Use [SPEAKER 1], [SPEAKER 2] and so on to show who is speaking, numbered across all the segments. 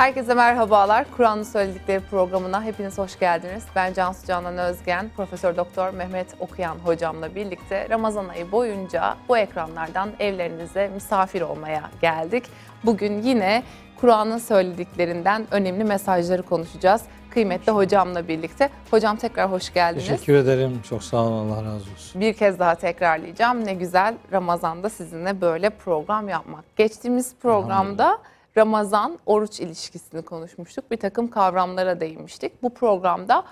[SPEAKER 1] Herkese merhabalar. Kur'an'ın söyledikleri programına hepiniz hoş geldiniz. Ben Cansu Canan Özgen, Profesör Doktor Mehmet Okuyan hocamla birlikte Ramazan ayı boyunca bu ekranlardan evlerinize misafir olmaya geldik. Bugün yine Kur'an'ın söylediklerinden önemli mesajları konuşacağız. Kıymetli hocamla birlikte. Hocam tekrar hoş geldiniz.
[SPEAKER 2] Teşekkür ederim. Çok sağ olun. Allah razı olsun.
[SPEAKER 1] Bir kez daha tekrarlayacağım. Ne güzel Ramazan'da sizinle böyle program yapmak. Geçtiğimiz programda Ramazan oruç ilişkisini konuşmuştuk. Bir takım kavramlara değinmiştik. Bu programda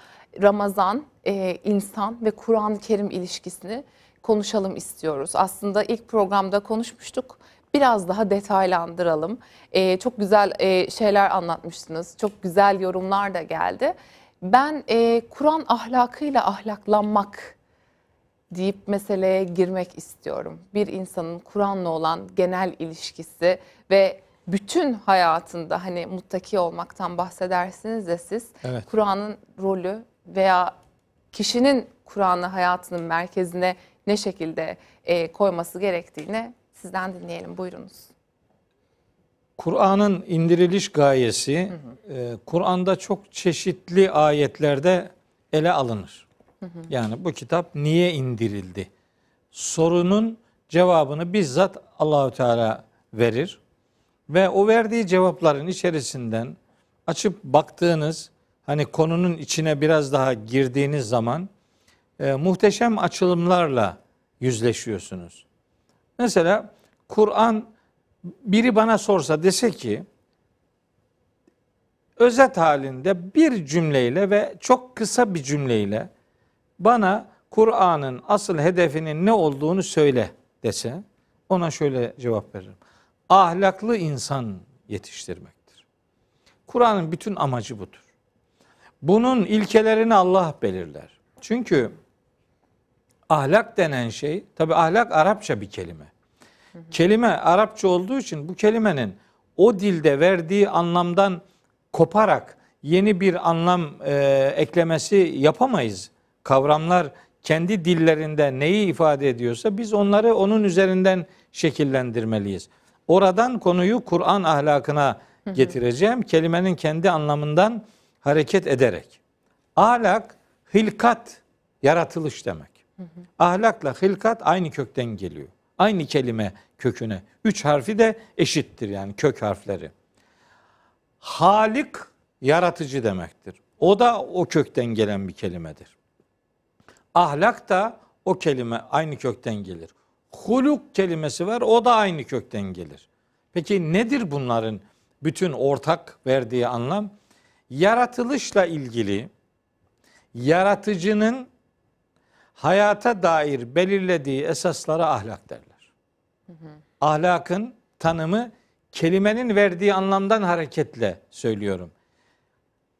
[SPEAKER 1] Ramazan, e, insan ve Kur'an-ı Kerim ilişkisini konuşalım istiyoruz. Aslında ilk programda konuşmuştuk. Biraz daha detaylandıralım. E, çok güzel e, şeyler anlatmıştınız. Çok güzel yorumlar da geldi. Ben e, Kur'an ahlakıyla ahlaklanmak deyip meseleye girmek istiyorum. Bir insanın Kur'an'la olan genel ilişkisi ve bütün hayatında hani muttaki olmaktan bahsedersiniz de siz
[SPEAKER 2] Evet.
[SPEAKER 1] Kur'an'ın rolü veya kişinin Kur'an'ı hayatının merkezine ne şekilde e, koyması gerektiğini sizden dinleyelim. Buyurunuz.
[SPEAKER 2] Kur'an'ın indiriliş gayesi e, Kur'an'da çok çeşitli ayetlerde ele alınır. Yani bu kitap niye indirildi? Sorunun cevabını bizzat Allahü Teala verir ve o verdiği cevapların içerisinden açıp baktığınız hani konunun içine biraz daha girdiğiniz zaman e, muhteşem açılımlarla yüzleşiyorsunuz. Mesela Kur'an biri bana sorsa dese ki özet halinde bir cümleyle ve çok kısa bir cümleyle bana Kur'an'ın asıl hedefinin ne olduğunu söyle dese ona şöyle cevap veririm. Ahlaklı insan yetiştirmektir. Kur'an'ın bütün amacı budur. Bunun ilkelerini Allah belirler. Çünkü ahlak denen şey, tabi ahlak Arapça bir kelime. Kelime Arapça olduğu için bu kelimenin o dilde verdiği anlamdan koparak yeni bir anlam e, eklemesi yapamayız. Kavramlar kendi dillerinde neyi ifade ediyorsa biz onları onun üzerinden şekillendirmeliyiz. Oradan konuyu Kur'an ahlakına getireceğim. Kelimenin kendi anlamından hareket ederek. Ahlak, hilkat, yaratılış demek. Ahlakla hilkat aynı kökten geliyor. Aynı kelime köküne. Üç harfi de eşittir yani kök harfleri. Halik yaratıcı demektir. O da o kökten gelen bir kelimedir. Ahlak da o kelime aynı kökten gelir. Huluk kelimesi var o da aynı kökten gelir. Peki nedir bunların bütün ortak verdiği anlam? Yaratılışla ilgili yaratıcının hayata dair belirlediği esaslara ahlak derler. Ahlakın tanımı kelimenin verdiği anlamdan hareketle söylüyorum.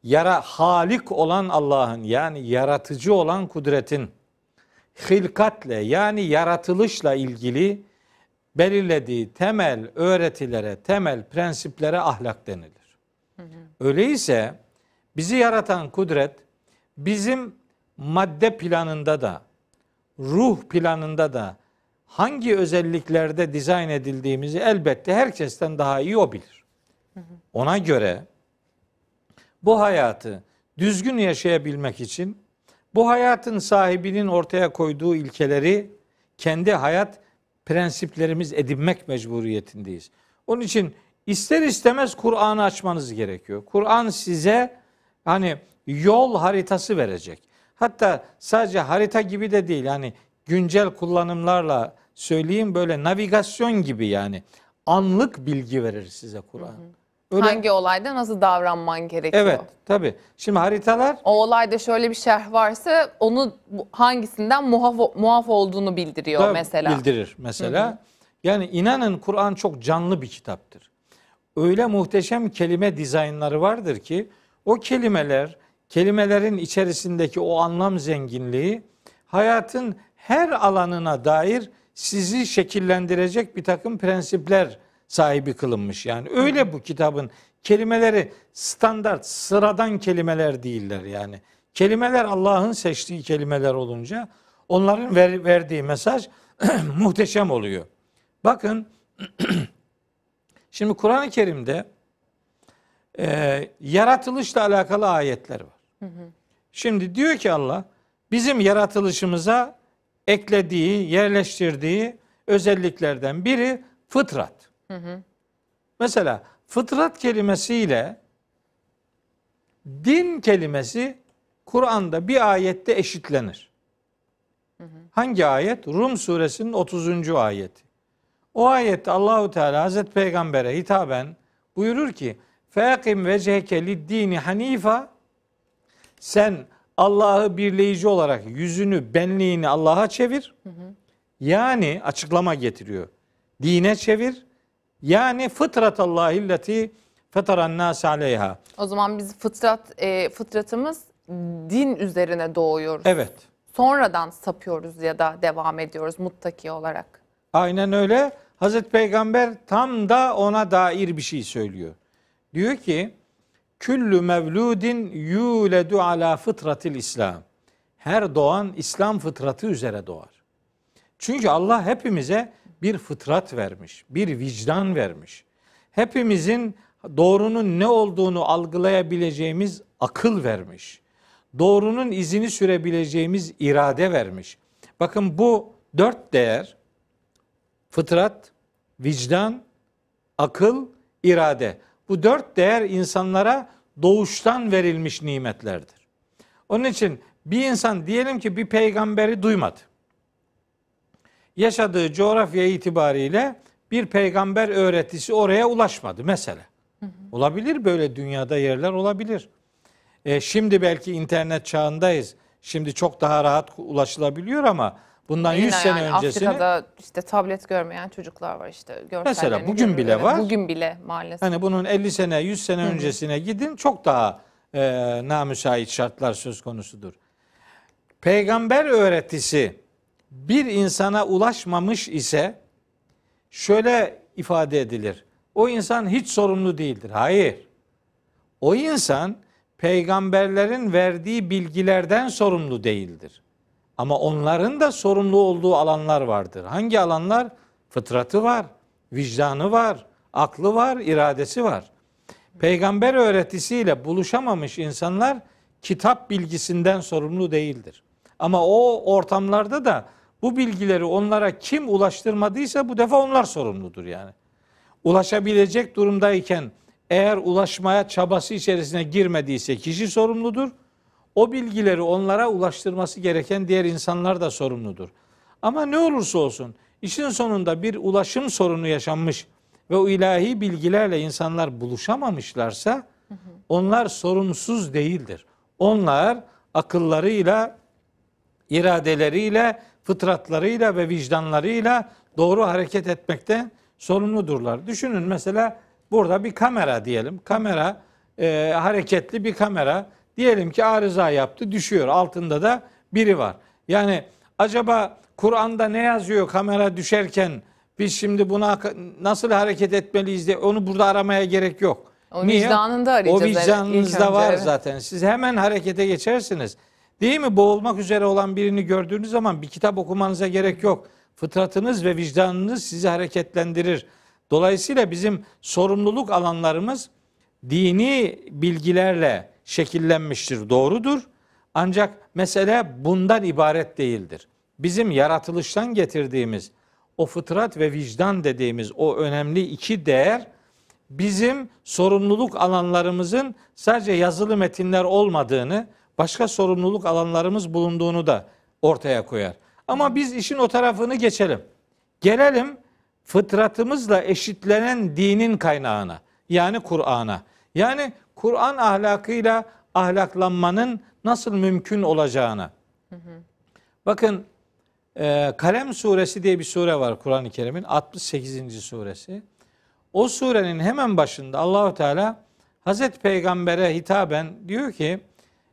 [SPEAKER 2] Yara halik olan Allah'ın yani yaratıcı olan kudretin hilkatle yani yaratılışla ilgili belirlediği temel öğretilere, temel prensiplere ahlak denilir. Öyleyse bizi yaratan kudret bizim madde planında da, ruh planında da hangi özelliklerde dizayn edildiğimizi elbette herkesten daha iyi o bilir. Ona göre bu hayatı düzgün yaşayabilmek için bu hayatın sahibinin ortaya koyduğu ilkeleri kendi hayat prensiplerimiz edinmek mecburiyetindeyiz. Onun için ister istemez Kur'an'ı açmanız gerekiyor. Kur'an size hani yol haritası verecek. Hatta sadece harita gibi de değil. Yani güncel kullanımlarla söyleyeyim böyle navigasyon gibi yani anlık bilgi verir size Kur'an. Öyle-
[SPEAKER 1] Hangi olayda nasıl davranman gerekiyor?
[SPEAKER 2] Evet, tabii. Şimdi haritalar
[SPEAKER 1] O olayda şöyle bir şerh varsa onu hangisinden muaf, muaf olduğunu bildiriyor
[SPEAKER 2] da
[SPEAKER 1] mesela.
[SPEAKER 2] bildirir mesela. Yani inanın Kur'an çok canlı bir kitaptır. Öyle muhteşem kelime dizaynları vardır ki o kelimeler, kelimelerin içerisindeki o anlam zenginliği hayatın her alanına dair sizi şekillendirecek bir takım prensipler sahibi kılınmış. Yani öyle bu kitabın kelimeleri standart, sıradan kelimeler değiller yani. Kelimeler Allah'ın seçtiği kelimeler olunca onların ver- verdiği mesaj muhteşem oluyor. Bakın şimdi Kur'an-ı Kerim'de e, yaratılışla alakalı ayetler var. Şimdi diyor ki Allah bizim yaratılışımıza eklediği, yerleştirdiği özelliklerden biri fıtrat. Mesela fıtrat kelimesiyle din kelimesi Kur'an'da bir ayette eşitlenir. Hangi ayet? Rum suresinin 30. ayeti. O ayette Allahu Teala Hazreti Peygamber'e hitaben buyurur ki: "Feqim vecheke lid-dini hanifa" Sen Allah'ı birleyici olarak yüzünü, benliğini Allah'a çevir. Yani açıklama getiriyor. Dine çevir. Yani fıtrat Allahilleti fetaran nas aleyha.
[SPEAKER 1] O zaman biz fıtrat e, fıtratımız din üzerine doğuyoruz.
[SPEAKER 2] Evet.
[SPEAKER 1] Sonradan sapıyoruz ya da devam ediyoruz muttaki olarak.
[SPEAKER 2] Aynen öyle. Hazreti Peygamber tam da ona dair bir şey söylüyor. Diyor ki Küllü mevludin yuledu ala fıtratil İslam. Her doğan İslam fıtratı üzere doğar. Çünkü Allah hepimize bir fıtrat vermiş, bir vicdan vermiş. Hepimizin doğrunun ne olduğunu algılayabileceğimiz akıl vermiş. Doğrunun izini sürebileceğimiz irade vermiş. Bakın bu dört değer fıtrat, vicdan, akıl, irade. Bu dört değer insanlara doğuştan verilmiş nimetlerdir. Onun için bir insan diyelim ki bir peygamberi duymadı. Yaşadığı coğrafya itibariyle bir peygamber öğretisi oraya ulaşmadı mesela. Olabilir böyle dünyada yerler olabilir. E, şimdi belki internet çağındayız. Şimdi çok daha rahat ulaşılabiliyor ama bundan
[SPEAKER 1] Yine
[SPEAKER 2] 100 sene
[SPEAKER 1] yani
[SPEAKER 2] öncesine
[SPEAKER 1] Afrika'da işte tablet görmeyen çocuklar var işte.
[SPEAKER 2] Mesela bugün bile var.
[SPEAKER 1] Bugün bile maalesef.
[SPEAKER 2] Hani bunun 50 sene, 100 sene öncesine gidin çok daha e, namüsait şartlar söz konusudur. Peygamber öğretisi bir insana ulaşmamış ise şöyle ifade edilir. O insan hiç sorumlu değildir. Hayır. O insan peygamberlerin verdiği bilgilerden sorumlu değildir. Ama onların da sorumlu olduğu alanlar vardır. Hangi alanlar? Fıtratı var, vicdanı var, aklı var, iradesi var. Peygamber öğretisiyle buluşamamış insanlar kitap bilgisinden sorumlu değildir. Ama o ortamlarda da bu bilgileri onlara kim ulaştırmadıysa bu defa onlar sorumludur yani. Ulaşabilecek durumdayken eğer ulaşmaya çabası içerisine girmediyse kişi sorumludur. O bilgileri onlara ulaştırması gereken diğer insanlar da sorumludur. Ama ne olursa olsun işin sonunda bir ulaşım sorunu yaşanmış ve o ilahi bilgilerle insanlar buluşamamışlarsa onlar sorumsuz değildir. Onlar akıllarıyla, iradeleriyle, fıtratlarıyla ve vicdanlarıyla doğru hareket etmekte sorumludurlar. Düşünün mesela burada bir kamera diyelim. Kamera e, hareketli bir kamera. Diyelim ki arıza yaptı, düşüyor. Altında da biri var. Yani acaba Kur'an'da ne yazıyor kamera düşerken biz şimdi buna nasıl hareket etmeliyiz diye onu burada aramaya gerek yok.
[SPEAKER 1] O vicdanında arayacağız
[SPEAKER 2] O
[SPEAKER 1] evet,
[SPEAKER 2] vicdanınızda
[SPEAKER 1] önce,
[SPEAKER 2] var
[SPEAKER 1] evet.
[SPEAKER 2] zaten. Siz hemen harekete geçersiniz. Değil mi? Boğulmak üzere olan birini gördüğünüz zaman bir kitap okumanıza gerek yok. Fıtratınız ve vicdanınız sizi hareketlendirir. Dolayısıyla bizim sorumluluk alanlarımız dini bilgilerle şekillenmiştir. Doğrudur. Ancak mesele bundan ibaret değildir. Bizim yaratılıştan getirdiğimiz o fıtrat ve vicdan dediğimiz o önemli iki değer bizim sorumluluk alanlarımızın sadece yazılı metinler olmadığını, başka sorumluluk alanlarımız bulunduğunu da ortaya koyar. Ama biz işin o tarafını geçelim. Gelelim fıtratımızla eşitlenen dinin kaynağına. Yani Kur'an'a. Yani Kur'an ahlakıyla ahlaklanmanın nasıl mümkün olacağına. Bakın e, Kalem suresi diye bir sure var Kur'an-ı Kerim'in 68. suresi. O surenin hemen başında Allahu Teala Hazreti Peygamber'e hitaben diyor ki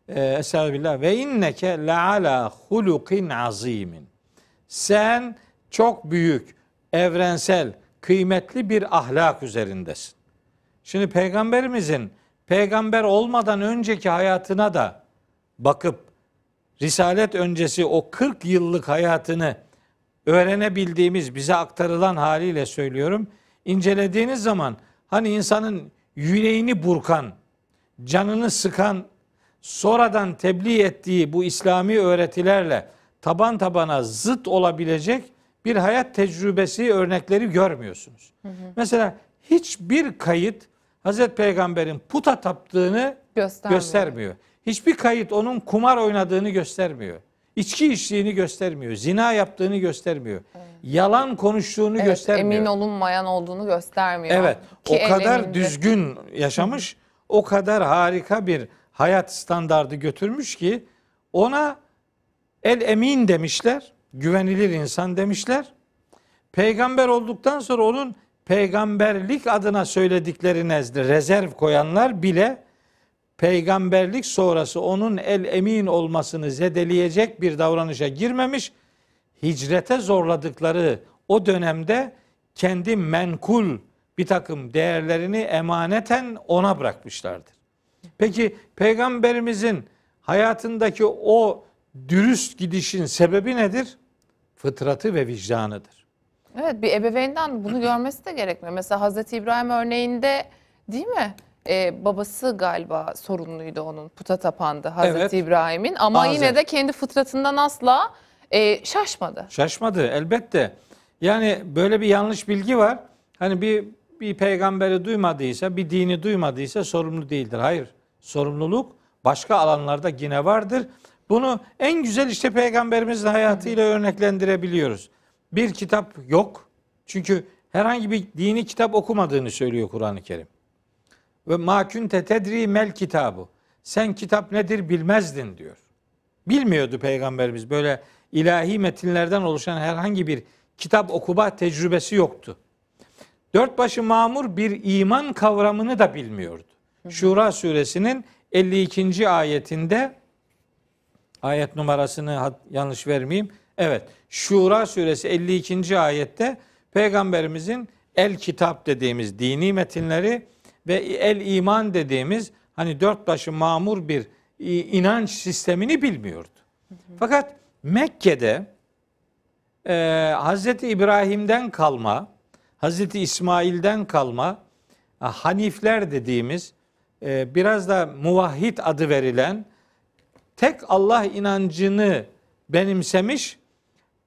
[SPEAKER 2] Estağfirullah ve inneke la ala hulukin azimin. Sen çok büyük, evrensel, kıymetli bir ahlak üzerindesin. Şimdi peygamberimizin peygamber olmadan önceki hayatına da bakıp risalet öncesi o 40 yıllık hayatını öğrenebildiğimiz, bize aktarılan haliyle söylüyorum. incelediğiniz zaman hani insanın yüreğini burkan, canını sıkan, sonradan tebliğ ettiği bu İslami öğretilerle taban tabana zıt olabilecek bir hayat tecrübesi örnekleri görmüyorsunuz. Mesela hiçbir kayıt Hazreti Peygamber'in puta taptığını
[SPEAKER 1] Göstermiyor.
[SPEAKER 2] göstermiyor. Hiçbir kayıt onun kumar oynadığını göstermiyor. İçki içtiğini göstermiyor. Zina yaptığını göstermiyor. Yalan konuştuğunu
[SPEAKER 1] Evet,
[SPEAKER 2] göstermiyor.
[SPEAKER 1] emin olunmayan olduğunu göstermiyor.
[SPEAKER 2] Evet.
[SPEAKER 1] Ki
[SPEAKER 2] o kadar düzgün yaşamış, o kadar harika bir hayat standardı götürmüş ki ona el emin demişler, güvenilir insan demişler. Peygamber olduktan sonra onun peygamberlik adına söyledikleri nezdinde rezerv koyanlar bile peygamberlik sonrası onun el emin olmasını zedeleyecek bir davranışa girmemiş. Hicrete zorladıkları o dönemde kendi menkul bir takım değerlerini emaneten ona bırakmışlardır. Peki peygamberimizin hayatındaki o dürüst gidişin sebebi nedir? Fıtratı ve vicdanıdır.
[SPEAKER 1] Evet bir ebeveynden bunu görmesi de gerekmiyor. Mesela Hazreti İbrahim örneğinde değil mi? Ee, babası galiba sorumluydu onun puta tapandı Hazreti
[SPEAKER 2] Evet.
[SPEAKER 1] İbrahim'in ama
[SPEAKER 2] Azem.
[SPEAKER 1] yine de kendi fıtratından asla e, şaşmadı.
[SPEAKER 2] Şaşmadı elbette. Yani böyle bir yanlış bilgi var. Hani bir bir peygamberi duymadıysa, bir dini duymadıysa sorumlu değildir. Hayır. Sorumluluk başka alanlarda yine vardır. Bunu en güzel işte peygamberimizin hayatıyla örneklendirebiliyoruz. Bir kitap yok. Çünkü herhangi bir dini kitap okumadığını söylüyor Kur'an-ı Kerim. Ve ma kunte tedri mel kitabı. Sen kitap nedir bilmezdin diyor. Bilmiyordu peygamberimiz. Böyle ilahi metinlerden oluşan herhangi bir kitap okuma tecrübesi yoktu. Dört başı mamur bir iman kavramını da bilmiyordu. Şura suresinin 52. ayetinde ayet numarasını yanlış vermeyeyim. Evet. Şura suresi 52. ayette peygamberimizin el kitap dediğimiz dini metinleri ve el iman dediğimiz hani dört başı mamur bir inanç sistemini bilmiyordu. Fakat Mekke'de e, Hazreti İbrahim'den kalma, Hazreti İsmail'den kalma e, Hanifler dediğimiz biraz da muvahhid adı verilen tek Allah inancını benimsemiş,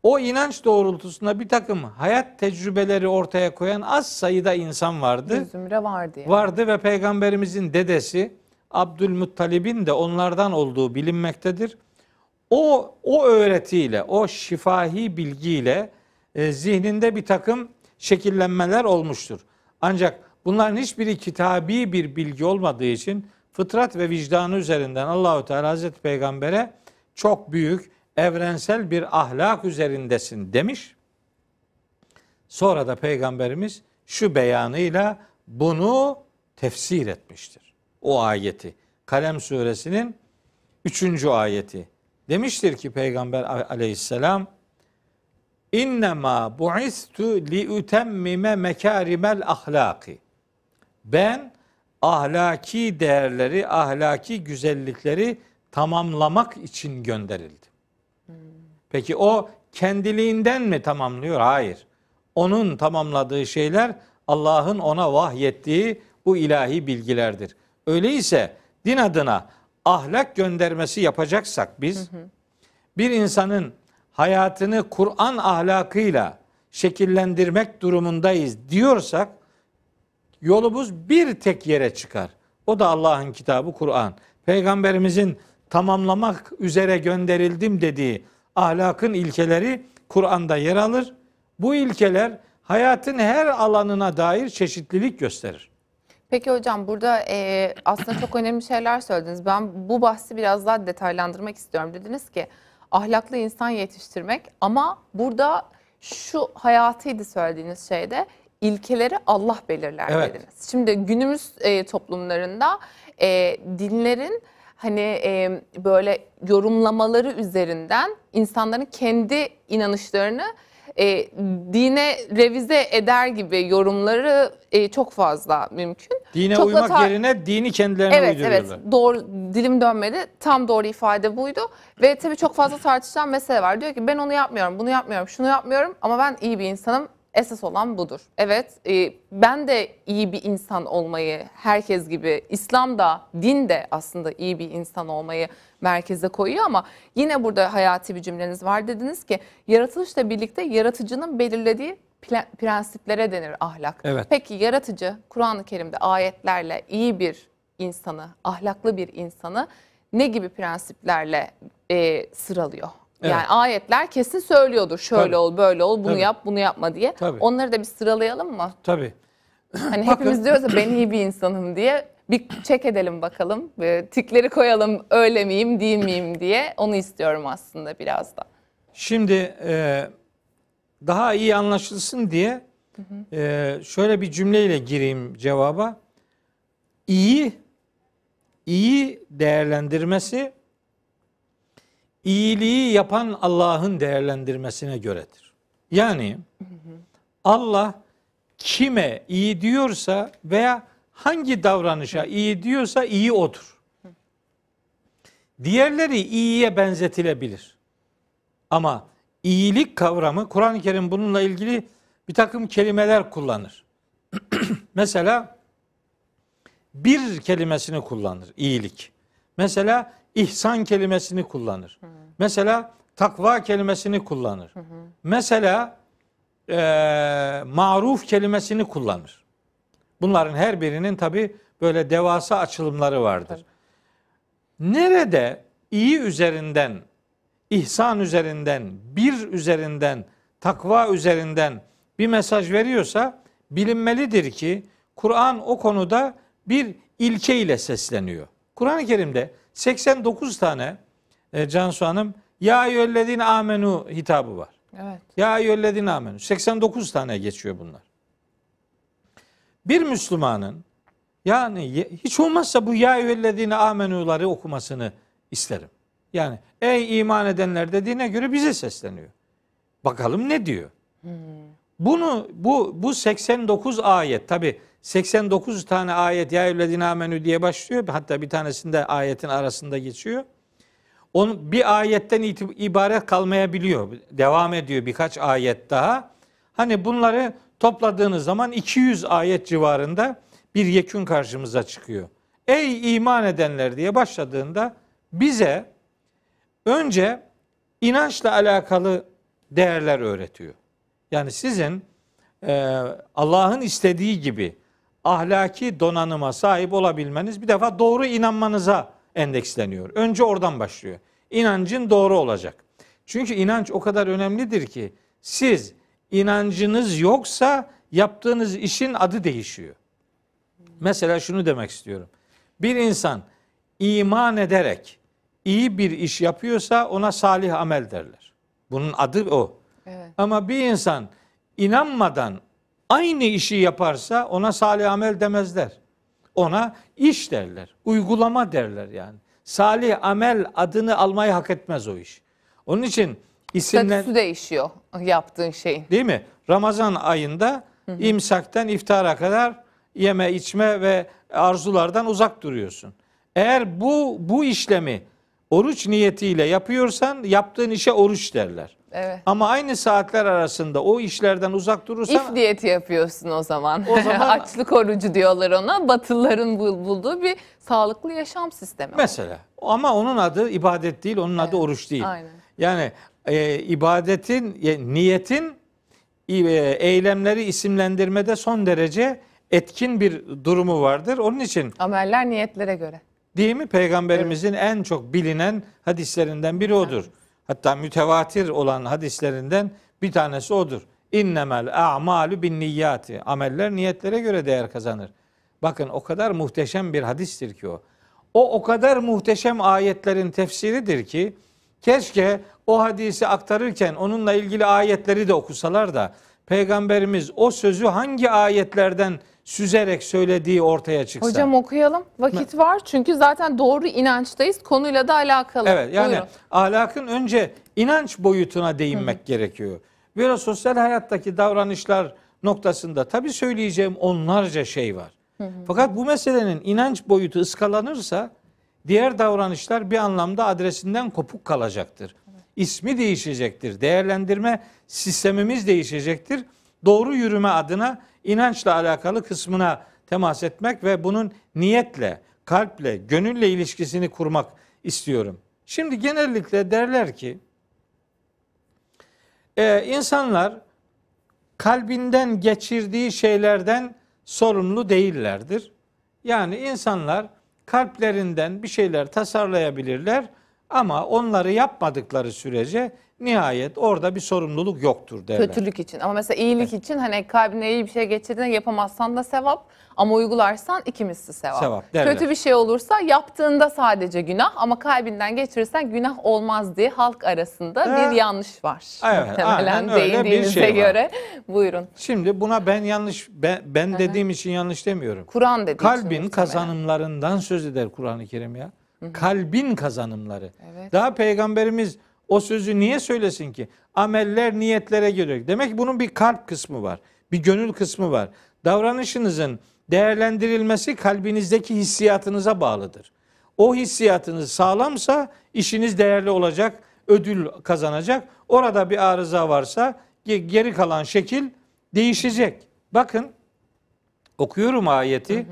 [SPEAKER 2] o inanç doğrultusunda bir takım hayat tecrübeleri ortaya koyan az sayıda insan vardı.
[SPEAKER 1] Bir zümre vardı yani.
[SPEAKER 2] Vardı ve peygamberimizin dedesi Abdülmuttalib'in de onlardan olduğu bilinmektedir. O o öğretiyle, o şifahi bilgiyle e, zihninde bir takım şekillenmeler olmuştur. Ancak bunların hiçbiri kitabi bir bilgi olmadığı için fıtrat ve vicdanı üzerinden Allahu Teala Hazreti Peygamber'e çok büyük evrensel bir ahlak üzerindesin demiş. Sonra da peygamberimiz şu beyanıyla bunu tefsir etmiştir. O ayeti. Kalem suresinin 3. ayeti. Demiştir ki peygamber aleyhisselam İnnemâ bu'istu li utemmime mekârimel ahlaki. Ben ahlaki değerleri, ahlaki güzellikleri tamamlamak için gönderildim. Peki o kendiliğinden mi tamamlıyor? Hayır. Onun tamamladığı şeyler Allah'ın ona vahyettiği bu ilahi bilgilerdir. Öyleyse din adına ahlak göndermesi yapacaksak biz bir insanın hayatını Kur'an ahlakıyla şekillendirmek durumundayız diyorsak yolumuz bir tek yere çıkar. O da Allah'ın kitabı Kur'an. Peygamberimizin tamamlamak üzere gönderildim dediği ahlakın ilkeleri Kur'an'da yer alır. Bu ilkeler hayatın her alanına dair çeşitlilik gösterir.
[SPEAKER 1] Peki hocam burada e, aslında çok önemli şeyler söylediniz. Ben bu bahsi biraz daha detaylandırmak istiyorum. Dediniz ki ahlaklı insan yetiştirmek ama burada şu hayatıydı söylediğiniz şeyde ilkeleri Allah belirler
[SPEAKER 2] Evet.
[SPEAKER 1] dediniz. Şimdi günümüz e, toplumlarında e, dinlerin hani e, böyle yorumlamaları üzerinden insanların kendi inanışlarını e, dine revize eder gibi yorumları e, çok fazla mümkün.
[SPEAKER 2] Dine
[SPEAKER 1] Çok da
[SPEAKER 2] uymak
[SPEAKER 1] tar-
[SPEAKER 2] yerine dini kendilerine
[SPEAKER 1] Evet
[SPEAKER 2] uyduruyorlar.
[SPEAKER 1] evet doğru dilim dönmedi tam doğru ifade buydu ve tabii çok fazla tartışılan mesele var diyor ki ben onu yapmıyorum bunu yapmıyorum şunu yapmıyorum ama ben iyi bir insanım Esas olan budur. Evet, e, ben de iyi bir insan olmayı herkes gibi, İslam da, din de aslında iyi bir insan olmayı merkeze koyuyor ama yine burada hayati bir cümleniz var. Dediniz ki yaratılışla birlikte yaratıcının belirlediği prensiplere denir ahlak.
[SPEAKER 2] Evet.
[SPEAKER 1] Peki yaratıcı Kur'an-ı Kerim'de ayetlerle iyi bir insanı, ahlaklı bir insanı ne gibi prensiplerle e, sıralıyor?
[SPEAKER 2] Evet.
[SPEAKER 1] Yani ayetler kesin söylüyordur. Şöyle
[SPEAKER 2] Tabii.
[SPEAKER 1] ol, böyle ol, bunu
[SPEAKER 2] Tabii.
[SPEAKER 1] yap, bunu yapma diye.
[SPEAKER 2] Tabii.
[SPEAKER 1] Onları da bir sıralayalım mı?
[SPEAKER 2] Tabii.
[SPEAKER 1] Hani
[SPEAKER 2] Bakın.
[SPEAKER 1] hepimiz diyoruz ya ben iyi bir insanım diye. Bir çek edelim bakalım. Tikleri koyalım öyle miyim, değil miyim diye. Onu istiyorum aslında biraz da.
[SPEAKER 2] Şimdi e, daha iyi anlaşılsın diye e, şöyle bir cümleyle gireyim cevaba. İyi, iyi değerlendirmesi iyiliği yapan Allah'ın değerlendirmesine göredir. Yani Allah kime iyi diyorsa veya hangi davranışa iyi diyorsa iyi odur. Diğerleri iyiye benzetilebilir. Ama iyilik kavramı Kur'an-ı Kerim bununla ilgili bir takım kelimeler kullanır. Mesela bir kelimesini kullanır iyilik. Mesela ihsan kelimesini kullanır. Mesela takva kelimesini kullanır. Mesela eee maruf kelimesini kullanır. Bunların her birinin tabi böyle devasa açılımları vardır. Nerede iyi üzerinden, ihsan üzerinden, bir üzerinden, takva üzerinden bir mesaj veriyorsa bilinmelidir ki Kur'an o konuda bir ilke ile sesleniyor. Kur'an-ı Kerim'de 89 tane e, Cansu Hanım ya eyyühellezine amenu hitabı var.
[SPEAKER 1] Evet.
[SPEAKER 2] Ya eyyühellezine amenu. 89 tane geçiyor bunlar. Bir Müslümanın yani hiç olmazsa bu ya eyyühellezine amenuları okumasını isterim. Yani ey iman edenler dediğine göre bize sesleniyor. Bakalım ne diyor? Bunu bu bu 89 ayet tabi 89 tane ayet ya eyyühellezine amenü diye başlıyor. Hatta bir tanesinde ayetin arasında geçiyor. Onun bir ayetten ibaret kalmayabiliyor. Devam ediyor birkaç ayet daha. Hani bunları topladığınız zaman 200 ayet civarında bir yekün karşımıza çıkıyor. Ey iman edenler diye başladığında bize önce inançla alakalı değerler öğretiyor. Yani sizin e, Allah'ın istediği gibi ahlaki donanıma sahip olabilmeniz bir defa doğru inanmanıza endeksleniyor. Önce oradan başlıyor. İnancın doğru olacak. Çünkü inanç o kadar önemlidir ki siz inancınız yoksa yaptığınız işin adı değişiyor. Mesela şunu demek istiyorum. Bir insan iman ederek iyi bir iş yapıyorsa ona salih amel derler. Bunun adı o.
[SPEAKER 1] Evet.
[SPEAKER 2] Ama bir insan inanmadan aynı işi yaparsa ona salih amel demezler. Ona iş derler. Uygulama derler yani. Salih amel adını almayı hak etmez o iş. Onun için isimler
[SPEAKER 1] Statüsü değişiyor yaptığın şeyin.
[SPEAKER 2] değil mi? Ramazan ayında imsaktan iftara kadar yeme içme ve arzulardan uzak duruyorsun. Eğer bu bu işlemi oruç niyetiyle yapıyorsan yaptığın işe oruç derler.
[SPEAKER 1] Evet.
[SPEAKER 2] Ama aynı saatler arasında o işlerden uzak durursan
[SPEAKER 1] İf diyeti yapıyorsun o zaman.
[SPEAKER 2] O zaman-
[SPEAKER 1] Açlık orucu diyorlar ona. Batılıların bul- bulduğu bir sağlıklı yaşam sistemi.
[SPEAKER 2] mesela ama onun adı ibadet değil, onun adı oruç değil.
[SPEAKER 1] aynen.
[SPEAKER 2] Yani e, ibadetin, e, niyetin e, eylemleri isimlendirmede son derece etkin bir durumu vardır. Onun için
[SPEAKER 1] Ameller niyetlere göre.
[SPEAKER 2] değil mi Peygamberimizin en çok bilinen hadislerinden biri odur. Hatta mütevatir olan hadislerinden bir tanesi odur. İnnemel a'malu bin niyyati. Ameller niyetlere göre değer kazanır. Bakın o kadar muhteşem bir hadistir ki o. O o kadar muhteşem ayetlerin tefsiridir ki keşke o hadisi aktarırken onunla ilgili ayetleri de okusalar da peygamberimiz o sözü hangi ayetlerden süzerek söylediği ortaya çıksa.
[SPEAKER 1] Hocam okuyalım. Vakit var çünkü zaten doğru inançtayız. Konuyla da alakalı.
[SPEAKER 2] Evet yani
[SPEAKER 1] Buyurun.
[SPEAKER 2] ahlakın önce inanç boyutuna değinmek gerekiyor. Böyle sosyal hayattaki davranışlar noktasında tabii söyleyeceğim onlarca şey var. Fakat bu meselenin inanç boyutu ıskalanırsa diğer davranışlar bir anlamda adresinden kopuk kalacaktır. İsmi değişecektir. Değerlendirme sistemimiz değişecektir. doğru yürüme adına inançla alakalı kısmına temas etmek ve bunun niyetle, kalple, gönülle ilişkisini kurmak istiyorum. Şimdi genellikle derler ki e, insanlar kalbinden geçirdiği şeylerden sorumlu değillerdir. Yani insanlar kalplerinden bir şeyler tasarlayabilirler ama onları yapmadıkları sürece nihayet orada bir sorumluluk yoktur derler.
[SPEAKER 1] Kötülük için ama mesela iyilik için hani kalbine iyi bir şey geçirdiğinde yapamazsan da sevap ama uygularsan iki misli sevap.
[SPEAKER 2] Sevap.
[SPEAKER 1] Kötü bir şey olursa yaptığında sadece günah ama kalbinden geçirirsen günah olmaz diye halk arasında
[SPEAKER 2] Ha.
[SPEAKER 1] bir yanlış var.
[SPEAKER 2] Evet,
[SPEAKER 1] Muhtemelen
[SPEAKER 2] aynen öyle bir şey var.
[SPEAKER 1] göre. Buyurun.
[SPEAKER 2] Şimdi buna ben yanlış ben, ben dediğim için yanlış demiyorum.
[SPEAKER 1] Kur'an dediği için
[SPEAKER 2] Kalbin
[SPEAKER 1] muhtemelen.
[SPEAKER 2] kazanımlarından söz eder Kur'an-ı Kerim ya. Kalbin kazanımları.
[SPEAKER 1] Evet.
[SPEAKER 2] Daha peygamberimiz o sözü niye söylesin ki? Ameller niyetlere göre. Demek ki bunun bir kalp kısmı var. Bir gönül kısmı var. Davranışınızın değerlendirilmesi kalbinizdeki hissiyatınıza bağlıdır. O hissiyatınız sağlamsa işiniz değerli olacak, ödül kazanacak. Orada bir arıza varsa ge- geri kalan şekil değişecek. Bakın okuyorum ayeti.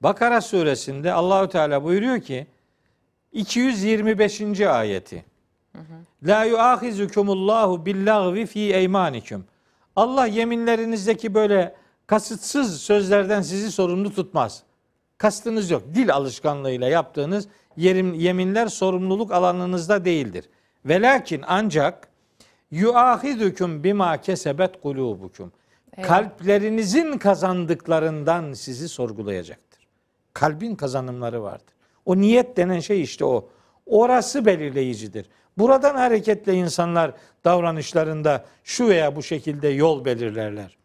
[SPEAKER 2] Bakara suresinde Allahü Teala buyuruyor ki 225. ayeti. La yuahizukumullahu billahvi fi eymanikum. Allah yeminlerinizdeki böyle kasıtsız sözlerden sizi sorumlu tutmaz. Kastınız yok. Dil alışkanlığıyla yaptığınız yerim, yeminler sorumluluk alanınızda değildir. Velakin ancak yuahidukum bima kesebet kulubukum.
[SPEAKER 1] Eyvah.
[SPEAKER 2] Kalplerinizin kazandıklarından sizi sorgulayacaktır. Kalbin kazanımları vardır. O niyet denen şey işte o. Orası belirleyicidir. Buradan hareketle insanlar davranışlarında şu veya bu şekilde yol belirlerler.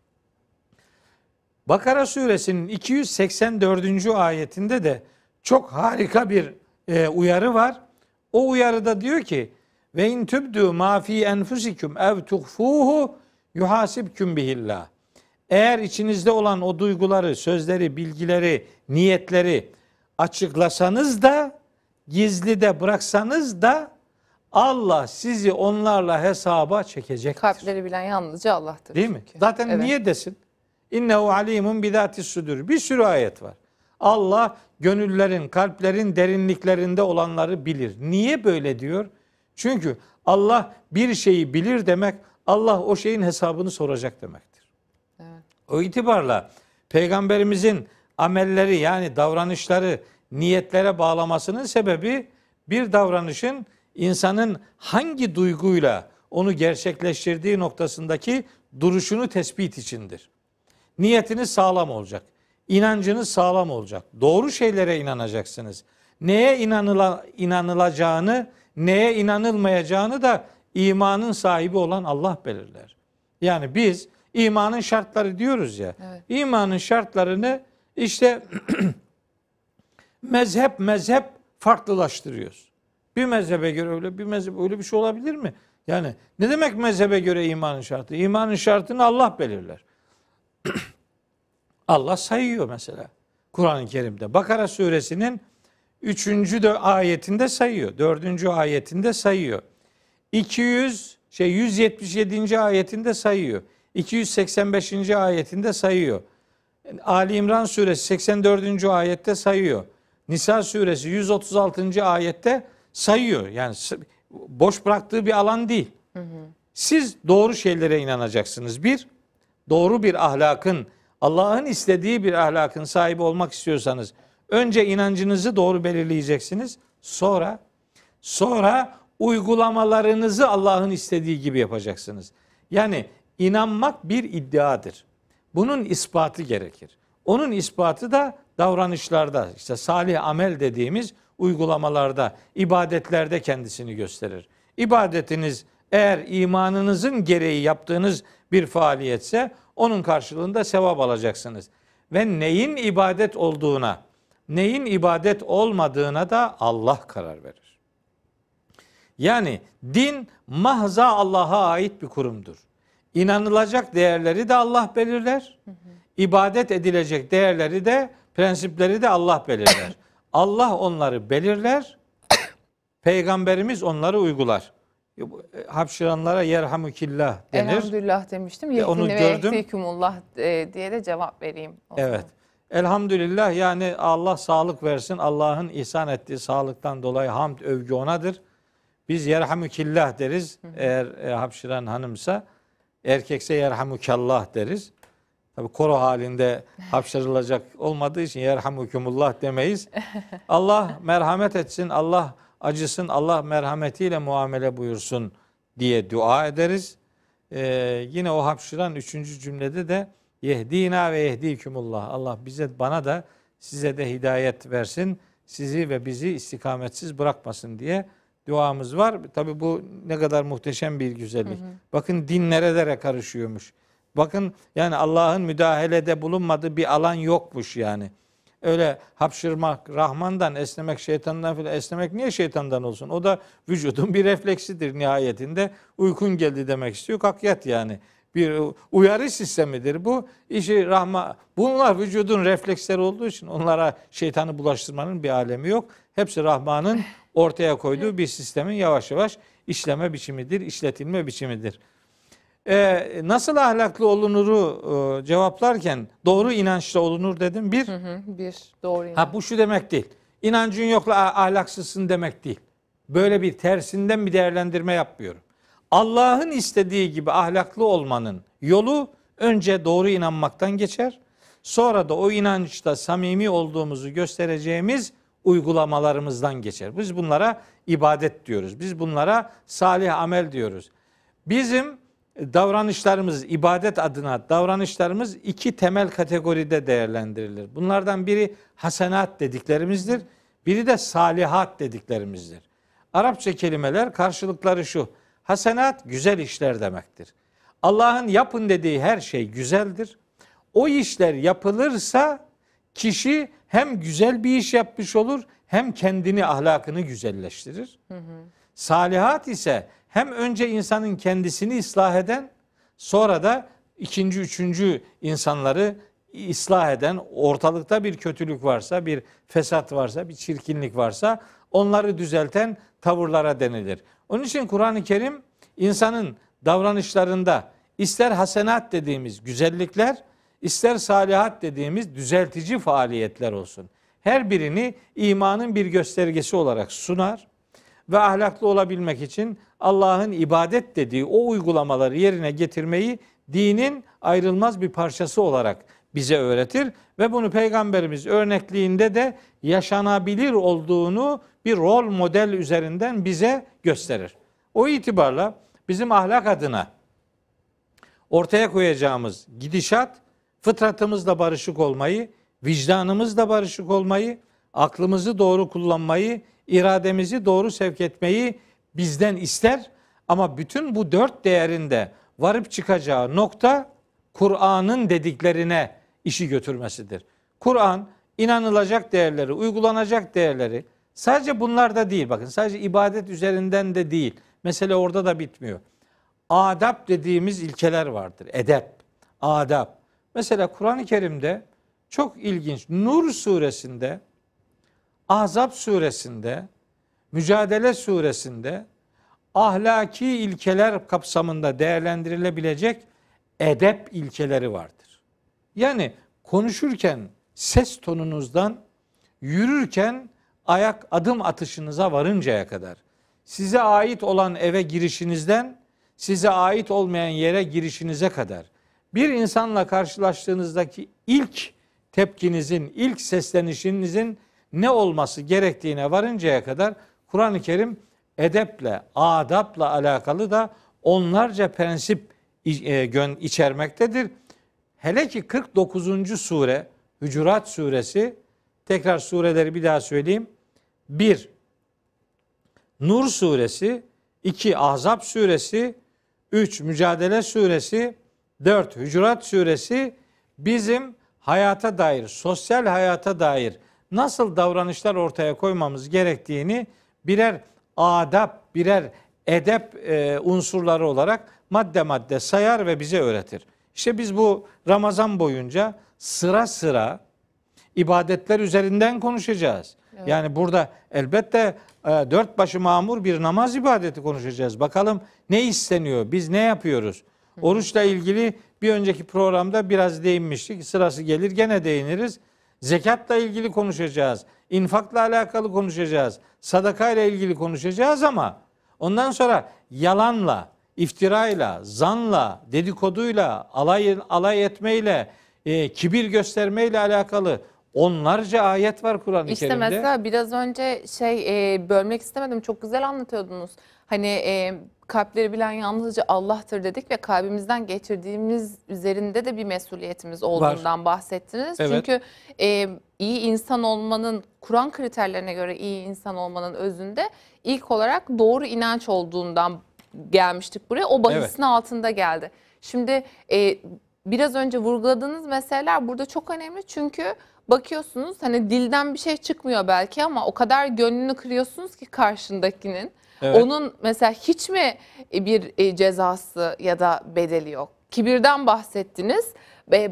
[SPEAKER 2] Bakara suresinin 284. ayetinde de çok harika bir e, uyarı var. O uyarıda diyor ki ve in tübdü ma fi enfusikum ev tuhfuhu yuhasibkum bihillah. Eğer içinizde olan o duyguları, sözleri, bilgileri, niyetleri açıklasanız da gizli de bıraksanız da Allah sizi onlarla hesaba çekecektir.
[SPEAKER 1] Kalpleri bilen yalnızca Allah'tır.
[SPEAKER 2] Değil mi?
[SPEAKER 1] çünkü.
[SPEAKER 2] Zaten
[SPEAKER 1] Evet.
[SPEAKER 2] niye desin? İnnehu alimun bidatis sudur. Bir sürü ayet var. Allah gönüllerin, kalplerin derinliklerinde olanları bilir. Niye böyle diyor? Çünkü Allah bir şeyi bilir demek Allah o şeyin hesabını soracak demektir.
[SPEAKER 1] Evet.
[SPEAKER 2] O itibarla peygamberimizin amelleri yani davranışları niyetlere bağlamasının sebebi bir davranışın insanın hangi duyguyla onu gerçekleştirdiği noktasındaki duruşunu tespit içindir. Niyetiniz sağlam olacak. İnancınız sağlam olacak. Doğru şeylere inanacaksınız. Neye inanıla, inanılacağını, neye inanılmayacağını da imanın sahibi olan Allah belirler. Yani biz imanın şartları diyoruz ya.
[SPEAKER 1] Evet.
[SPEAKER 2] İmanın şartlarını işte mezhep mezhep farklılaştırıyoruz. Bir mezhebe göre öyle bir mezhep öyle bir şey olabilir mi? Yani ne demek mezhebe göre imanın şartı? İmanın şartını Allah belirler. Allah sayıyor mesela Kur'an-ı Kerim'de. Bakara suresinin 3. de ayetinde sayıyor. 4. ayetinde sayıyor. 200 şey 177. ayetinde sayıyor. 285. ayetinde sayıyor. Ali İmran suresi 84. ayette sayıyor. Nisa suresi 136. ayette sayıyor. Yani boş bıraktığı bir alan değil. Siz doğru şeylere inanacaksınız. Bir, doğru bir ahlakın, Allah'ın istediği bir ahlakın sahibi olmak istiyorsanız önce inancınızı doğru belirleyeceksiniz. Sonra sonra uygulamalarınızı Allah'ın istediği gibi yapacaksınız. Yani inanmak bir iddiadır. Bunun ispatı gerekir. Onun ispatı da davranışlarda, işte salih amel dediğimiz uygulamalarda, ibadetlerde kendisini gösterir. İbadetiniz eğer imanınızın gereği yaptığınız bir faaliyetse onun karşılığında sevap alacaksınız. Ve neyin ibadet olduğuna, neyin ibadet olmadığına da Allah karar verir. Yani din mahza Allah'a ait bir kurumdur. İnanılacak değerleri de Allah belirler. İbadet edilecek değerleri de, prensipleri de Allah belirler. Allah onları belirler. Peygamberimiz onları uygular. e, hapşıranlara yerhamükillah denir.
[SPEAKER 1] Elhamdülillah demiştim.
[SPEAKER 2] E, onu
[SPEAKER 1] ve
[SPEAKER 2] gördüm.
[SPEAKER 1] yehdikumullah e, diye de cevap vereyim. o zaman.
[SPEAKER 2] Evet. Elhamdülillah yani Allah sağlık versin. Allah'ın ihsan ettiği sağlıktan dolayı hamd övgü onadır. Biz yerhamükillah deriz. Eğer e, hapşıran hanımsa erkekse yerhamukallah deriz. Tabi koro halinde hapşırılacak olmadığı için yerhamukumullah demeyiz. Allah merhamet etsin, Allah acısın, Allah merhametiyle muamele buyursun diye dua ederiz. Ee, yine o hapşıran üçüncü cümlede de yehdina ve yehdikumullah. Allah bize bana da size de hidayet versin. Sizi ve bizi istikametsiz bırakmasın diye duamız var. Tabi bu ne kadar muhteşem bir güzellik. Bakın din nerelere karışıyormuş. Bakın yani Allah'ın müdahalede bulunmadığı bir alan yokmuş yani. Öyle hapşırmak Rahman'dan, esnemek şeytandan filan. Esnemek niye şeytandan olsun? O da vücudun bir refleksidir nihayetinde. Uykun geldi demek istiyor. Kalk yat yani. Bir uyarı sistemidir bu. İşi rahma bunlar vücudun refleksleri olduğu için onlara şeytanı bulaştırmanın bir alemi yok. Hepsi Rahman'ın ortaya koyduğu bir sistemin yavaş yavaş işleme biçimidir, işletilme biçimidir. Ee, nasıl ahlaklı olunuru e, cevaplarken doğru inançla olunur dedim. Bir,
[SPEAKER 1] Hı hı, bir doğru inanç.
[SPEAKER 2] Ha bu şu demek değil. İnancın yokla ah- ahlaksızsın demek değil. Böyle bir tersinden bir değerlendirme yapmıyorum. Allah'ın istediği gibi ahlaklı olmanın yolu önce doğru inanmaktan geçer. Sonra da o inançta samimi olduğumuzu göstereceğimiz uygulamalarımızdan geçer. Biz bunlara ibadet diyoruz. Biz bunlara salih amel diyoruz. Bizim davranışlarımız, ibadet adına davranışlarımız iki temel kategoride değerlendirilir. Bunlardan biri hasenat dediklerimizdir. Biri de salihat dediklerimizdir. Arapça kelimeler karşılıkları şu. Hasenat güzel işler demektir. Allah'ın yapın dediği her şey güzeldir. O işler yapılırsa kişi hem güzel bir iş yapmış olur hem kendini ahlakını güzelleştirir. Salihat ise hem önce insanın kendisini ıslah eden sonra da ikinci, üçüncü insanları ıslah eden, ortalıkta bir kötülük varsa, bir fesat varsa, bir çirkinlik varsa onları düzelten tavırlara denilir. Onun için Kur'an-ı Kerim insanın davranışlarında ister hasenat dediğimiz güzellikler, ister salihat dediğimiz düzeltici faaliyetler olsun. Her birini imanın bir göstergesi olarak sunar ve ahlaklı olabilmek için Allah'ın ibadet dediği o uygulamaları yerine getirmeyi dinin ayrılmaz bir parçası olarak bize öğretir ve bunu peygamberimiz örnekliğinde de yaşanabilir olduğunu bir rol model üzerinden bize gösterir. O itibarla bizim ahlak adına ortaya koyacağımız gidişat fıtratımızla barışık olmayı, vicdanımızla barışık olmayı, aklımızı doğru kullanmayı, irademizi doğru sevk etmeyi bizden ister. Ama bütün bu dört değerinde varıp çıkacağı nokta Kur'an'ın dediklerine işi götürmesidir. Kur'an inanılacak değerleri, uygulanacak değerleri sadece bunlarda değil bakın sadece ibadet üzerinden de değil. Mesele orada da bitmiyor. Adap dediğimiz ilkeler vardır. Edep, adap. Mesela Kur'an-ı Kerim'de çok ilginç. Nur suresinde, Ahzab suresinde, Mücadele suresinde ahlaki ilkeler kapsamında değerlendirilebilecek edep ilkeleri vardır. Yani konuşurken ses tonunuzdan, yürürken ayak adım atışınıza varıncaya kadar, size ait olan eve girişinizden size ait olmayan yere girişinize kadar bir insanla karşılaştığınızdaki ilk tepkinizin, ilk seslenişinizin ne olması gerektiğine varıncaya kadar Kur'an-ı Kerim edeple, adapla alakalı da onlarca prensip e, içermektedir. Hele ki 49. sure Hücurat suresi tekrar sureleri bir daha söyleyeyim. 1 Nur suresi, 2 Ahzab suresi, 3 Mücadele suresi, 4 Hücurat suresi bizim hayata dair, sosyal hayata dair nasıl davranışlar ortaya koymamız gerektiğini birer adap, birer edep e, unsurları olarak madde madde sayar ve bize öğretir. İşte biz bu Ramazan boyunca sıra sıra ibadetler üzerinden konuşacağız. Yani burada elbette e, dört başı mamur bir namaz ibadeti konuşacağız. Bakalım ne isteniyor? Biz ne yapıyoruz? Oruçla ilgili bir önceki programda biraz değinmiştik. Sırası gelir gene değiniriz. Zekatla ilgili konuşacağız. İnfakla alakalı konuşacağız. Sadakayla ilgili konuşacağız ama ondan sonra yalanla, iftirayla, zanla, dedikoduyla, alay, alay etmeyle, e, kibir göstermeyle alakalı onlarca ayet var Kur'an-ı
[SPEAKER 1] İşte
[SPEAKER 2] Kerim'de.
[SPEAKER 1] mesela biraz önce şey e, bölmek istemedim çok güzel anlatıyordunuz. Hani e, kalpleri bilen yalnızca Allah'tır dedik ve kalbimizden geçirdiğimiz üzerinde de bir mesuliyetimiz olduğundan bahsettiniz.
[SPEAKER 2] Evet.
[SPEAKER 1] Çünkü e, iyi insan olmanın Kur'an kriterlerine göre iyi insan olmanın özünde ilk olarak doğru inanç olduğundan gelmiştik buraya. O bahisin
[SPEAKER 2] Evet.
[SPEAKER 1] altında geldi. Şimdi e, biraz önce vurguladığınız meseleler burada çok önemli çünkü bakıyorsunuz hani dilden bir şey çıkmıyor belki ama o kadar gönlünü kırıyorsunuz ki karşındakinin.
[SPEAKER 2] Evet.
[SPEAKER 1] Onun mesela hiç mi bir e, cezası ya da bedeli yok? Kibirden bahsettiniz ve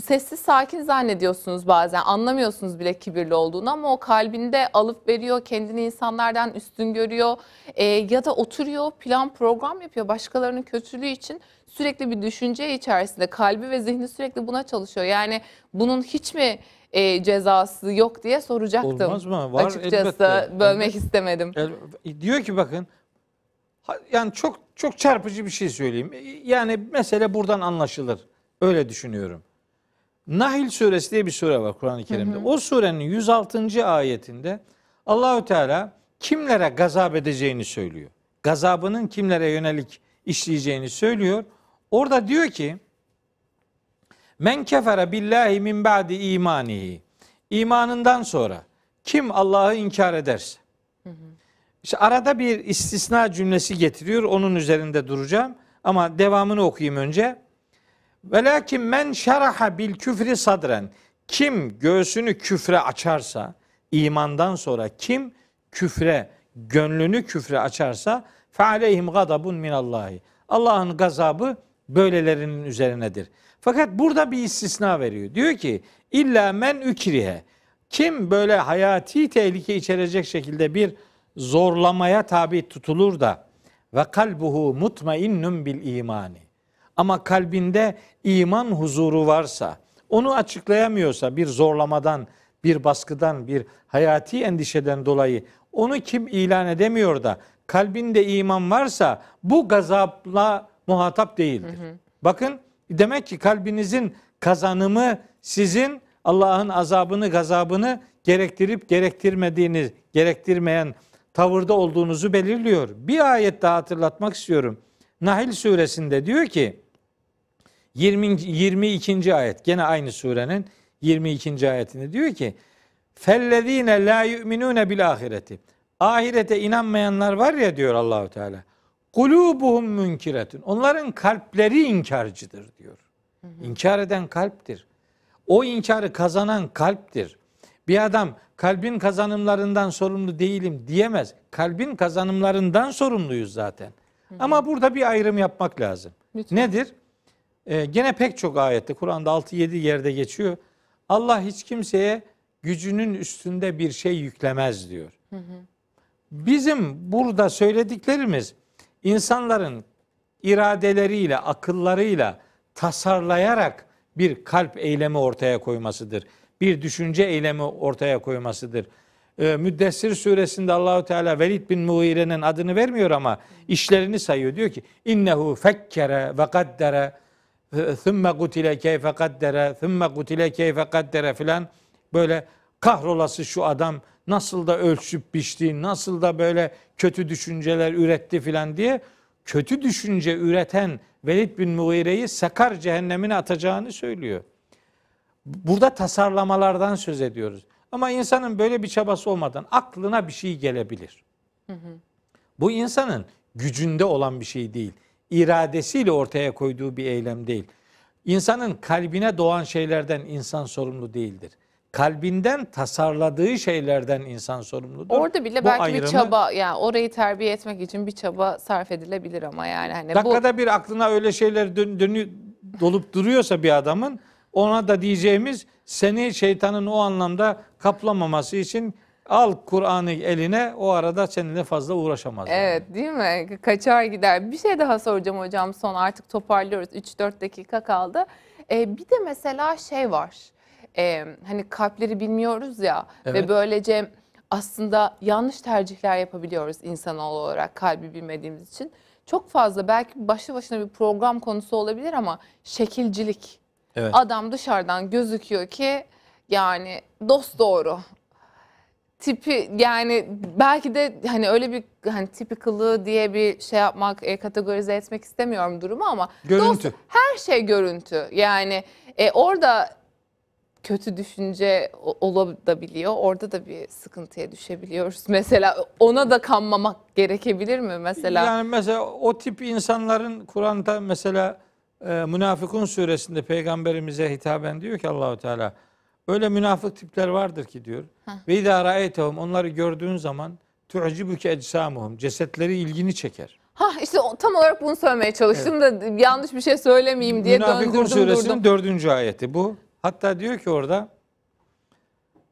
[SPEAKER 1] sessiz sakin zannediyorsunuz bazen anlamıyorsunuz bile kibirli olduğunu ama o kalbinde alıp veriyor kendini insanlardan üstün görüyor e, ya da oturuyor plan program yapıyor başkalarının kötülüğü için sürekli bir düşünce içerisinde kalbi ve zihni sürekli buna çalışıyor yani bunun hiç mi e, cezası yok diye soracaktım
[SPEAKER 2] Olmaz mı? Var
[SPEAKER 1] açıkçası
[SPEAKER 2] elbette.
[SPEAKER 1] bölmek istemedim.
[SPEAKER 2] El- Diyor ki bakın yani çok çok çarpıcı bir şey söyleyeyim. Yani mesele buradan anlaşılır. Öyle düşünüyorum. Nahil suresi diye bir sure var Kur'an-ı Kerim'de. O surenin 106. ayetinde Allahü Teala kimlere gazap edeceğini söylüyor. Gazabının kimlere yönelik işleyeceğini söylüyor. Orada diyor ki Men kefere billahi min ba'di imanihi. İmanından sonra kim Allah'ı inkar ederse. İşte arada bir istisna cümlesi getiriyor. Onun üzerinde duracağım. Ama devamını okuyayım önce. Velakin men şeraha bil küfri sadren. Kim göğsünü küfre açarsa, imandan sonra kim küfre, gönlünü küfre açarsa fe aleyhim gadabun minallahi. Allah'ın gazabı böylelerinin üzerinedir. Fakat burada bir istisna veriyor. Diyor ki illa men ükrihe. Kim böyle hayati tehlike içerecek şekilde bir zorlamaya tabi tutulur da ve kalbuhu mutmainnun bil imani. Ama kalbinde iman huzuru varsa, onu açıklayamıyorsa bir zorlamadan, bir baskıdan, bir hayati endişeden dolayı onu kim ilan edemiyor da kalbinde iman varsa bu gazapla muhatap değildir. Bakın demek ki kalbinizin kazanımı sizin Allah'ın azabını, gazabını gerektirip gerektirmediğiniz, gerektirmeyen tavırda olduğunuzu belirliyor. Bir ayet daha hatırlatmak istiyorum. Nahil suresinde diyor ki 20. 22. ayet gene aynı surenin 22. ayetinde diyor ki fellezine la yu'minune bil ahireti. Ahirete inanmayanlar var ya diyor Allahu Teala. Kulubuhum münkiretun. Onların kalpleri inkarcıdır diyor. İnkar eden kalptir. O inkarı kazanan kalptir. Bir adam kalbin kazanımlarından sorumlu değilim diyemez. Kalbin kazanımlarından sorumluyuz zaten. Ama burada bir ayrım yapmak lazım.
[SPEAKER 1] Lütfen.
[SPEAKER 2] Nedir? Ee, gene pek çok ayette Kur'an'da 6-7 yerde geçiyor. Allah hiç kimseye gücünün üstünde bir şey yüklemez diyor. Bizim burada söylediklerimiz insanların iradeleriyle, akıllarıyla tasarlayarak bir kalp eylemi ortaya koymasıdır. Bir düşünce eylemi ortaya koymasıdır. Ee, Müddessir suresinde Allahu Teala Velid bin Muire'nin adını vermiyor ama işlerini sayıyor. Diyor ki innehu fekkere ve kaddere thumma kutile keyfe kaddere thumma kutile keyfe kaddere filan böyle kahrolası şu adam nasıl da ölçüp biçti, nasıl da böyle kötü düşünceler üretti filan diye kötü düşünce üreten Velid bin Mugire'yi sakar cehennemine atacağını söylüyor. Burada tasarlamalardan söz ediyoruz. Ama insanın böyle bir çabası olmadan aklına bir şey gelebilir. Bu insanın gücünde olan bir şey değil. İradesiyle ortaya koyduğu bir eylem değil. İnsanın kalbine doğan şeylerden insan sorumlu değildir. Kalbinden tasarladığı şeylerden insan sorumludur.
[SPEAKER 1] Orada bile
[SPEAKER 2] Bu
[SPEAKER 1] belki bir
[SPEAKER 2] ayrımı-
[SPEAKER 1] çaba yani orayı terbiye etmek için bir çaba sarf edilebilir ama yani hani bu
[SPEAKER 2] Dakikada bir aklına öyle şeyler dön, dönü- dolup duruyorsa bir adamın ona da diyeceğimiz seni şeytanın o anlamda kaplamaması için Al Kur'an'ı eline o arada seninle fazla uğraşamaz. yani.
[SPEAKER 1] Evet değil mi? Kaçar gider. Bir şey daha soracağım hocam son artık toparlıyoruz. 3-4 dakika kaldı. Ee, bir de mesela şey var. Ee, hani kalpleri bilmiyoruz ya ve
[SPEAKER 2] Evet.
[SPEAKER 1] böylece aslında yanlış tercihler yapabiliyoruz insanoğlu olarak kalbi bilmediğimiz için. Çok fazla belki başlı başına bir program konusu olabilir ama şekilcilik.
[SPEAKER 2] Evet.
[SPEAKER 1] Adam dışarıdan gözüküyor ki yani dost doğru tipi yani belki de hani öyle bir hani tipi kılığı diye bir şey yapmak e, kategorize etmek istemiyorum durumu ama
[SPEAKER 2] Görüntü.
[SPEAKER 1] dost- her şey görüntü yani e, orada kötü düşünce olabiliyor orada da bir sıkıntıya düşebiliyoruz mesela ona da kanmamak gerekebilir mi mesela
[SPEAKER 2] Yani mesela o tip insanların Kur'an'da mesela e, Münafıkun suresinde peygamberimize hitaben diyor ki Allahu Teala öyle münafık tipler vardır ki diyor. Ve idâ ra'eytehum onları gördüğün zaman tu'cibuke ecsamuhum cesetleri ilgini çeker.
[SPEAKER 1] ha işte tam olarak bunu söylemeye çalıştım da yanlış bir şey söylemeyeyim diye
[SPEAKER 2] Münafıkun
[SPEAKER 1] döndürdüm
[SPEAKER 2] suresinin
[SPEAKER 1] durdum.
[SPEAKER 2] dördüncü ayeti bu. Hatta diyor ki orada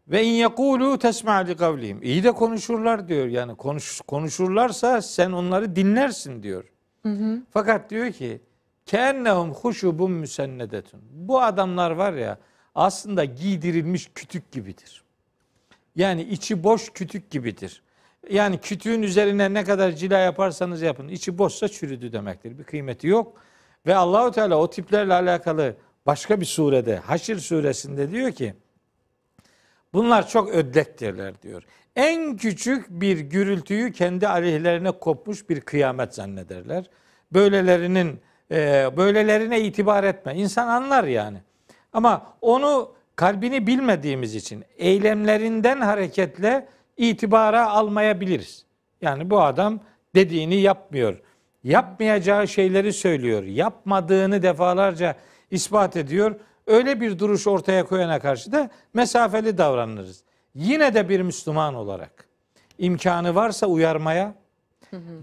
[SPEAKER 2] ve in yekulu tesma li kavlihim. İyi de konuşurlar diyor. Yani konuş, konuşurlarsa sen onları dinlersin diyor. Fakat diyor ki kennehum huşubun müsennedetun. Bu adamlar var ya aslında giydirilmiş kütük gibidir. Yani içi boş kütük gibidir. Yani kütüğün üzerine ne kadar cila yaparsanız yapın. içi boşsa çürüdü demektir. Bir kıymeti yok. Ve Allahu Teala o tiplerle alakalı başka bir surede Haşr suresinde diyor ki bunlar çok ödlektirler diyor. En küçük bir gürültüyü kendi aleyhlerine kopmuş bir kıyamet zannederler. Böylelerinin e, böylelerine itibar etme. İnsan anlar yani. Ama onu kalbini bilmediğimiz için eylemlerinden hareketle itibara almayabiliriz. Yani bu adam dediğini yapmıyor. Yapmayacağı şeyleri söylüyor. Yapmadığını defalarca ispat ediyor. Öyle bir duruş ortaya koyana karşı da mesafeli davranırız. Yine de bir Müslüman olarak imkanı varsa uyarmaya,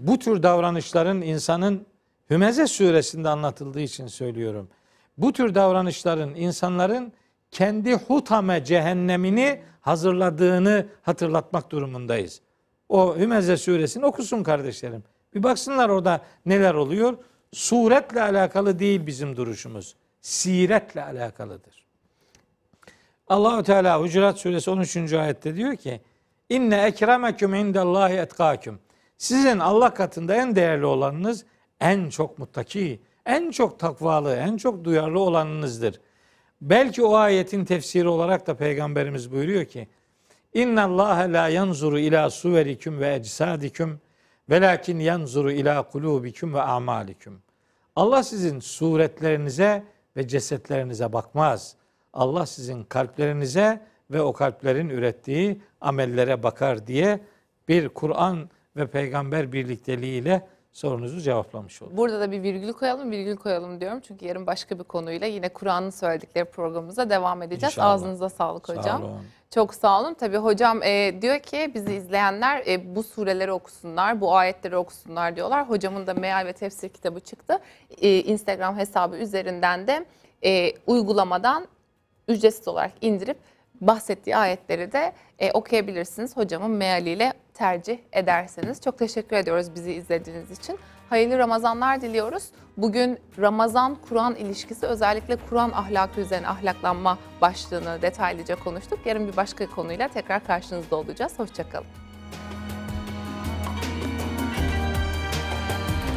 [SPEAKER 2] bu tür davranışların insanın Hümeze suresinde anlatıldığı için söylüyorum. Bu tür davranışların insanların kendi hutame cehennemini hazırladığını hatırlatmak durumundayız. O Hümeze suresini okusun kardeşlerim. Bir baksınlar orada neler oluyor. Suretle alakalı değil bizim duruşumuz. Siretle alakalıdır. Allahu Teala Hucurat suresi 13. ayette diyor ki: "İnne ekremeküm indallahi etkâküm." Sizin Allah katında en değerli olanınız en çok muttaki, en çok takvalı, en çok duyarlı olanınızdır. Belki o ayetin tefsiri olarak da peygamberimiz buyuruyor ki: "İnna Allah la yanzuru ila suverikum ve ecsadiküm velakin yanzuru ila kulubikum ve amalikum." Allah sizin suretlerinize ve cesetlerinize bakmaz. Allah sizin kalplerinize ve o kalplerin ürettiği amellere bakar diye bir Kur'an ve peygamber birlikteliğiyle sorunuzu cevaplamış olduk.
[SPEAKER 1] Burada da bir virgül koyalım, virgül koyalım diyorum. Çünkü yarın başka bir konuyla yine Kur'an'ın söyledikleri programımıza devam edeceğiz.
[SPEAKER 2] İnşallah.
[SPEAKER 1] Ağzınıza sağlık hocam.
[SPEAKER 2] Sağ olun.
[SPEAKER 1] Çok sağ olun. Tabii hocam e, diyor ki bizi izleyenler e, bu sureleri okusunlar, bu ayetleri okusunlar diyorlar. Hocamın da meal ve tefsir kitabı çıktı. E, Instagram hesabı üzerinden de e, uygulamadan ücretsiz olarak indirip bahsettiği ayetleri de e, okuyabilirsiniz. Hocamın mealiyle tercih ederseniz. Çok teşekkür ediyoruz bizi izlediğiniz için. Hayırlı Ramazanlar diliyoruz. Bugün Ramazan-Kur'an ilişkisi özellikle Kur'an ahlakı üzerine ahlaklanma başlığını detaylıca konuştuk. Yarın bir başka konuyla tekrar karşınızda olacağız. Hoşçakalın.